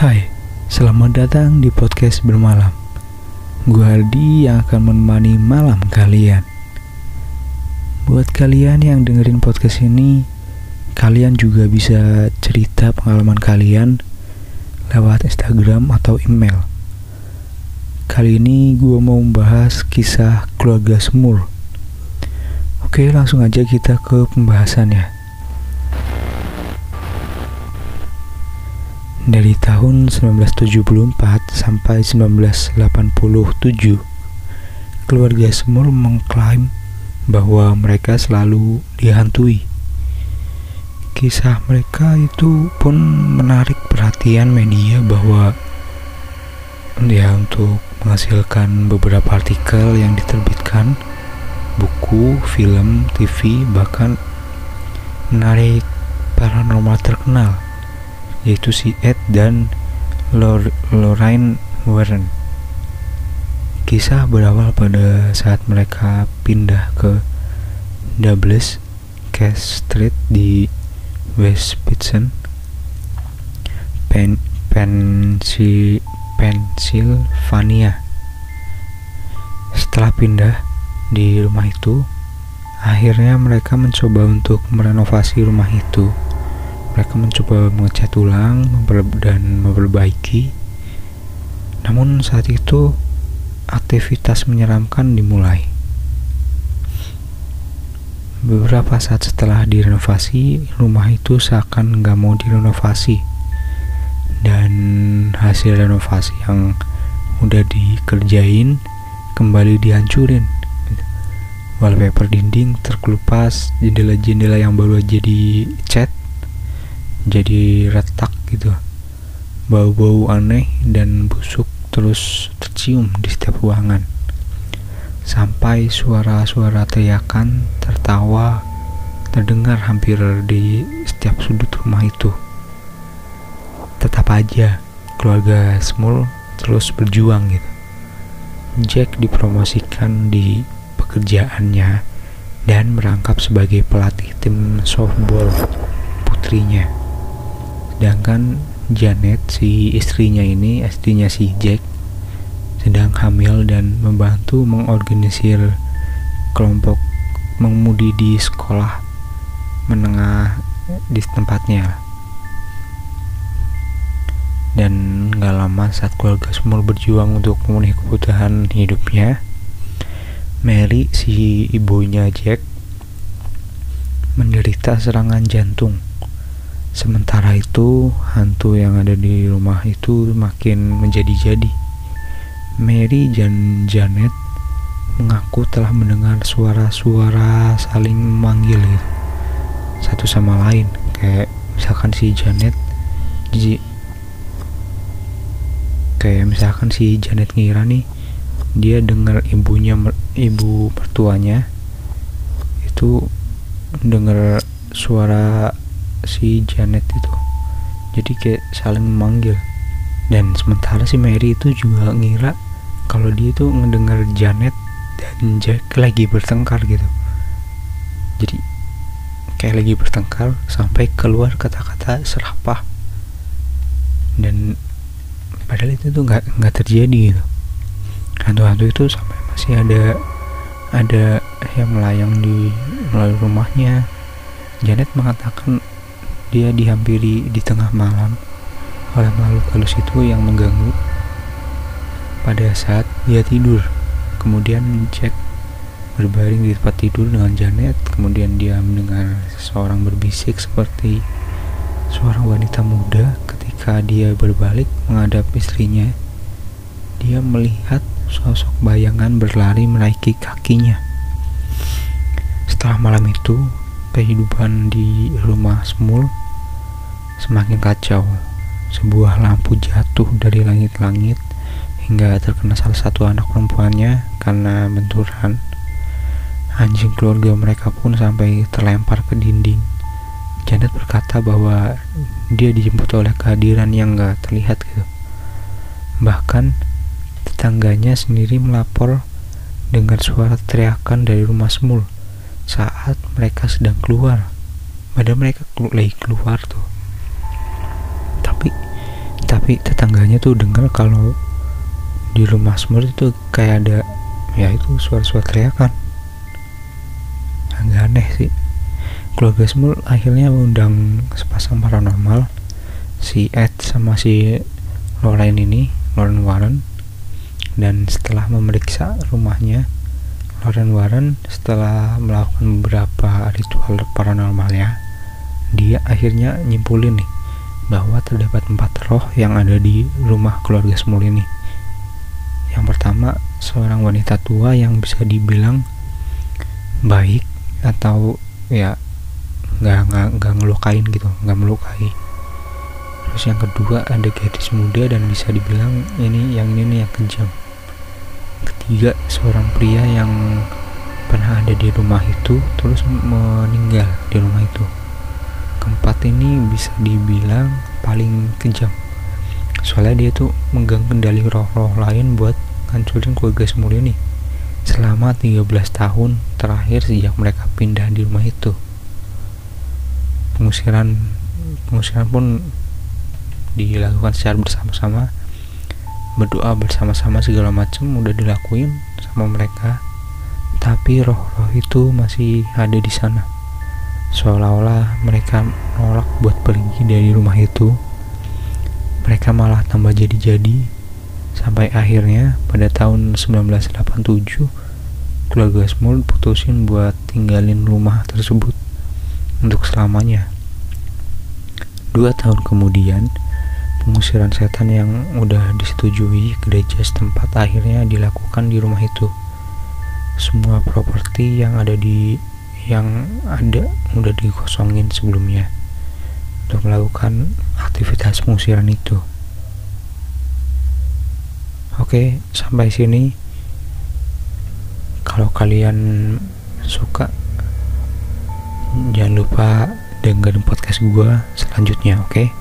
Hai, selamat datang di podcast bermalam. Gue Aldi yang akan menemani malam kalian. Buat kalian yang dengerin podcast ini, kalian juga bisa cerita pengalaman kalian lewat Instagram atau email. Kali ini gue mau membahas kisah keluarga Semul. Oke, langsung aja kita ke pembahasannya. Dari tahun 1974 sampai 1987, keluarga Semul mengklaim bahwa mereka selalu dihantui. Kisah mereka itu pun menarik perhatian media bahwa ya untuk menghasilkan beberapa artikel yang diterbitkan, buku, film, TV, bahkan menarik paranormal terkenal yaitu si Ed dan Lor Lorraine Warren. Kisah berawal pada saat mereka pindah ke Douglas Cass Street di West Pittston, Pen Pensi Pennsylvania. Setelah pindah di rumah itu, akhirnya mereka mencoba untuk merenovasi rumah itu mereka mencoba mengecat ulang dan memperbaiki. Namun saat itu aktivitas menyeramkan dimulai. Beberapa saat setelah direnovasi rumah itu seakan nggak mau direnovasi. Dan hasil renovasi yang udah dikerjain kembali dihancurin. Wallpaper dinding terkelupas jendela-jendela yang baru aja dicat jadi retak gitu. Bau-bau aneh dan busuk terus tercium di setiap ruangan. Sampai suara-suara teriakan tertawa terdengar hampir di setiap sudut rumah itu. Tetap aja keluarga Small terus berjuang gitu. Jack dipromosikan di pekerjaannya dan merangkap sebagai pelatih tim softball putrinya sedangkan Janet si istrinya ini istrinya si Jack sedang hamil dan membantu mengorganisir kelompok mengemudi di sekolah menengah di tempatnya. Dan gak lama saat keluarga semua berjuang untuk memenuhi kebutuhan hidupnya Mary si ibunya Jack menderita serangan jantung Sementara itu, hantu yang ada di rumah itu makin menjadi-jadi. Mary dan Janet mengaku telah mendengar suara-suara saling memanggil gitu. Satu sama lain, kayak misalkan si Janet Ji, kayak misalkan si Janet ngira nih dia dengar ibunya ibu mertuanya itu dengar suara si Janet itu. Jadi kayak saling memanggil. Dan sementara si Mary itu juga ngira kalau dia itu ngedengar Janet dan Jack lagi bertengkar gitu. Jadi kayak lagi bertengkar sampai keluar kata-kata serapah. Dan padahal itu tuh nggak nggak terjadi gitu. Hantu-hantu itu sampai masih ada ada yang melayang di melalui rumahnya. Janet mengatakan dia dihampiri di tengah malam oleh makhluk halus itu yang mengganggu pada saat dia tidur. Kemudian Jack berbaring di tempat tidur dengan Janet. Kemudian dia mendengar seseorang berbisik seperti seorang wanita muda ketika dia berbalik menghadap istrinya. Dia melihat sosok bayangan berlari menaiki kakinya. Setelah malam itu, kehidupan di rumah Smul semakin kacau. Sebuah lampu jatuh dari langit-langit hingga terkena salah satu anak perempuannya karena benturan. Anjing keluarga mereka pun sampai terlempar ke dinding. Janet berkata bahwa dia dijemput oleh kehadiran yang gak terlihat gitu. Bahkan tetangganya sendiri melapor dengan suara teriakan dari rumah Smul saat mereka sedang keluar. Padahal mereka lagi keluar tuh tapi tetangganya tuh dengar kalau di rumah Smur itu kayak ada ya itu suara-suara teriakan. Agak aneh sih. Keluarga Smur akhirnya mengundang sepasang paranormal si Ed sama si Lauren ini Lauren Warren. Dan setelah memeriksa rumahnya Lauren Warren setelah melakukan beberapa ritual paranormalnya dia akhirnya nyimpulin nih bahwa terdapat empat roh yang ada di rumah keluarga Smul ini. Yang pertama seorang wanita tua yang bisa dibilang baik atau ya nggak nggak nggak ngelukain gitu nggak melukai. Terus yang kedua ada gadis muda dan bisa dibilang ini yang ini nih yang kejam. Ketiga seorang pria yang pernah ada di rumah itu terus meninggal di rumah itu keempat ini bisa dibilang paling kejam. Soalnya dia tuh megang kendali roh-roh lain buat ngancurin keluarga semula ini selama 13 tahun terakhir sejak mereka pindah di rumah itu. Pengusiran pengusiran pun dilakukan secara bersama-sama. Berdoa bersama-sama segala macam udah dilakuin sama mereka. Tapi roh-roh itu masih ada di sana seolah-olah mereka menolak buat pergi dari rumah itu. Mereka malah tambah jadi-jadi. Sampai akhirnya pada tahun 1987 keluarga Small putusin buat tinggalin rumah tersebut untuk selamanya. Dua tahun kemudian pengusiran setan yang udah disetujui gereja setempat akhirnya dilakukan di rumah itu. Semua properti yang ada di yang ada udah dikosongin sebelumnya untuk melakukan aktivitas pengusiran itu. Oke, sampai sini. Kalau kalian suka, jangan lupa dengerin podcast gua selanjutnya, oke?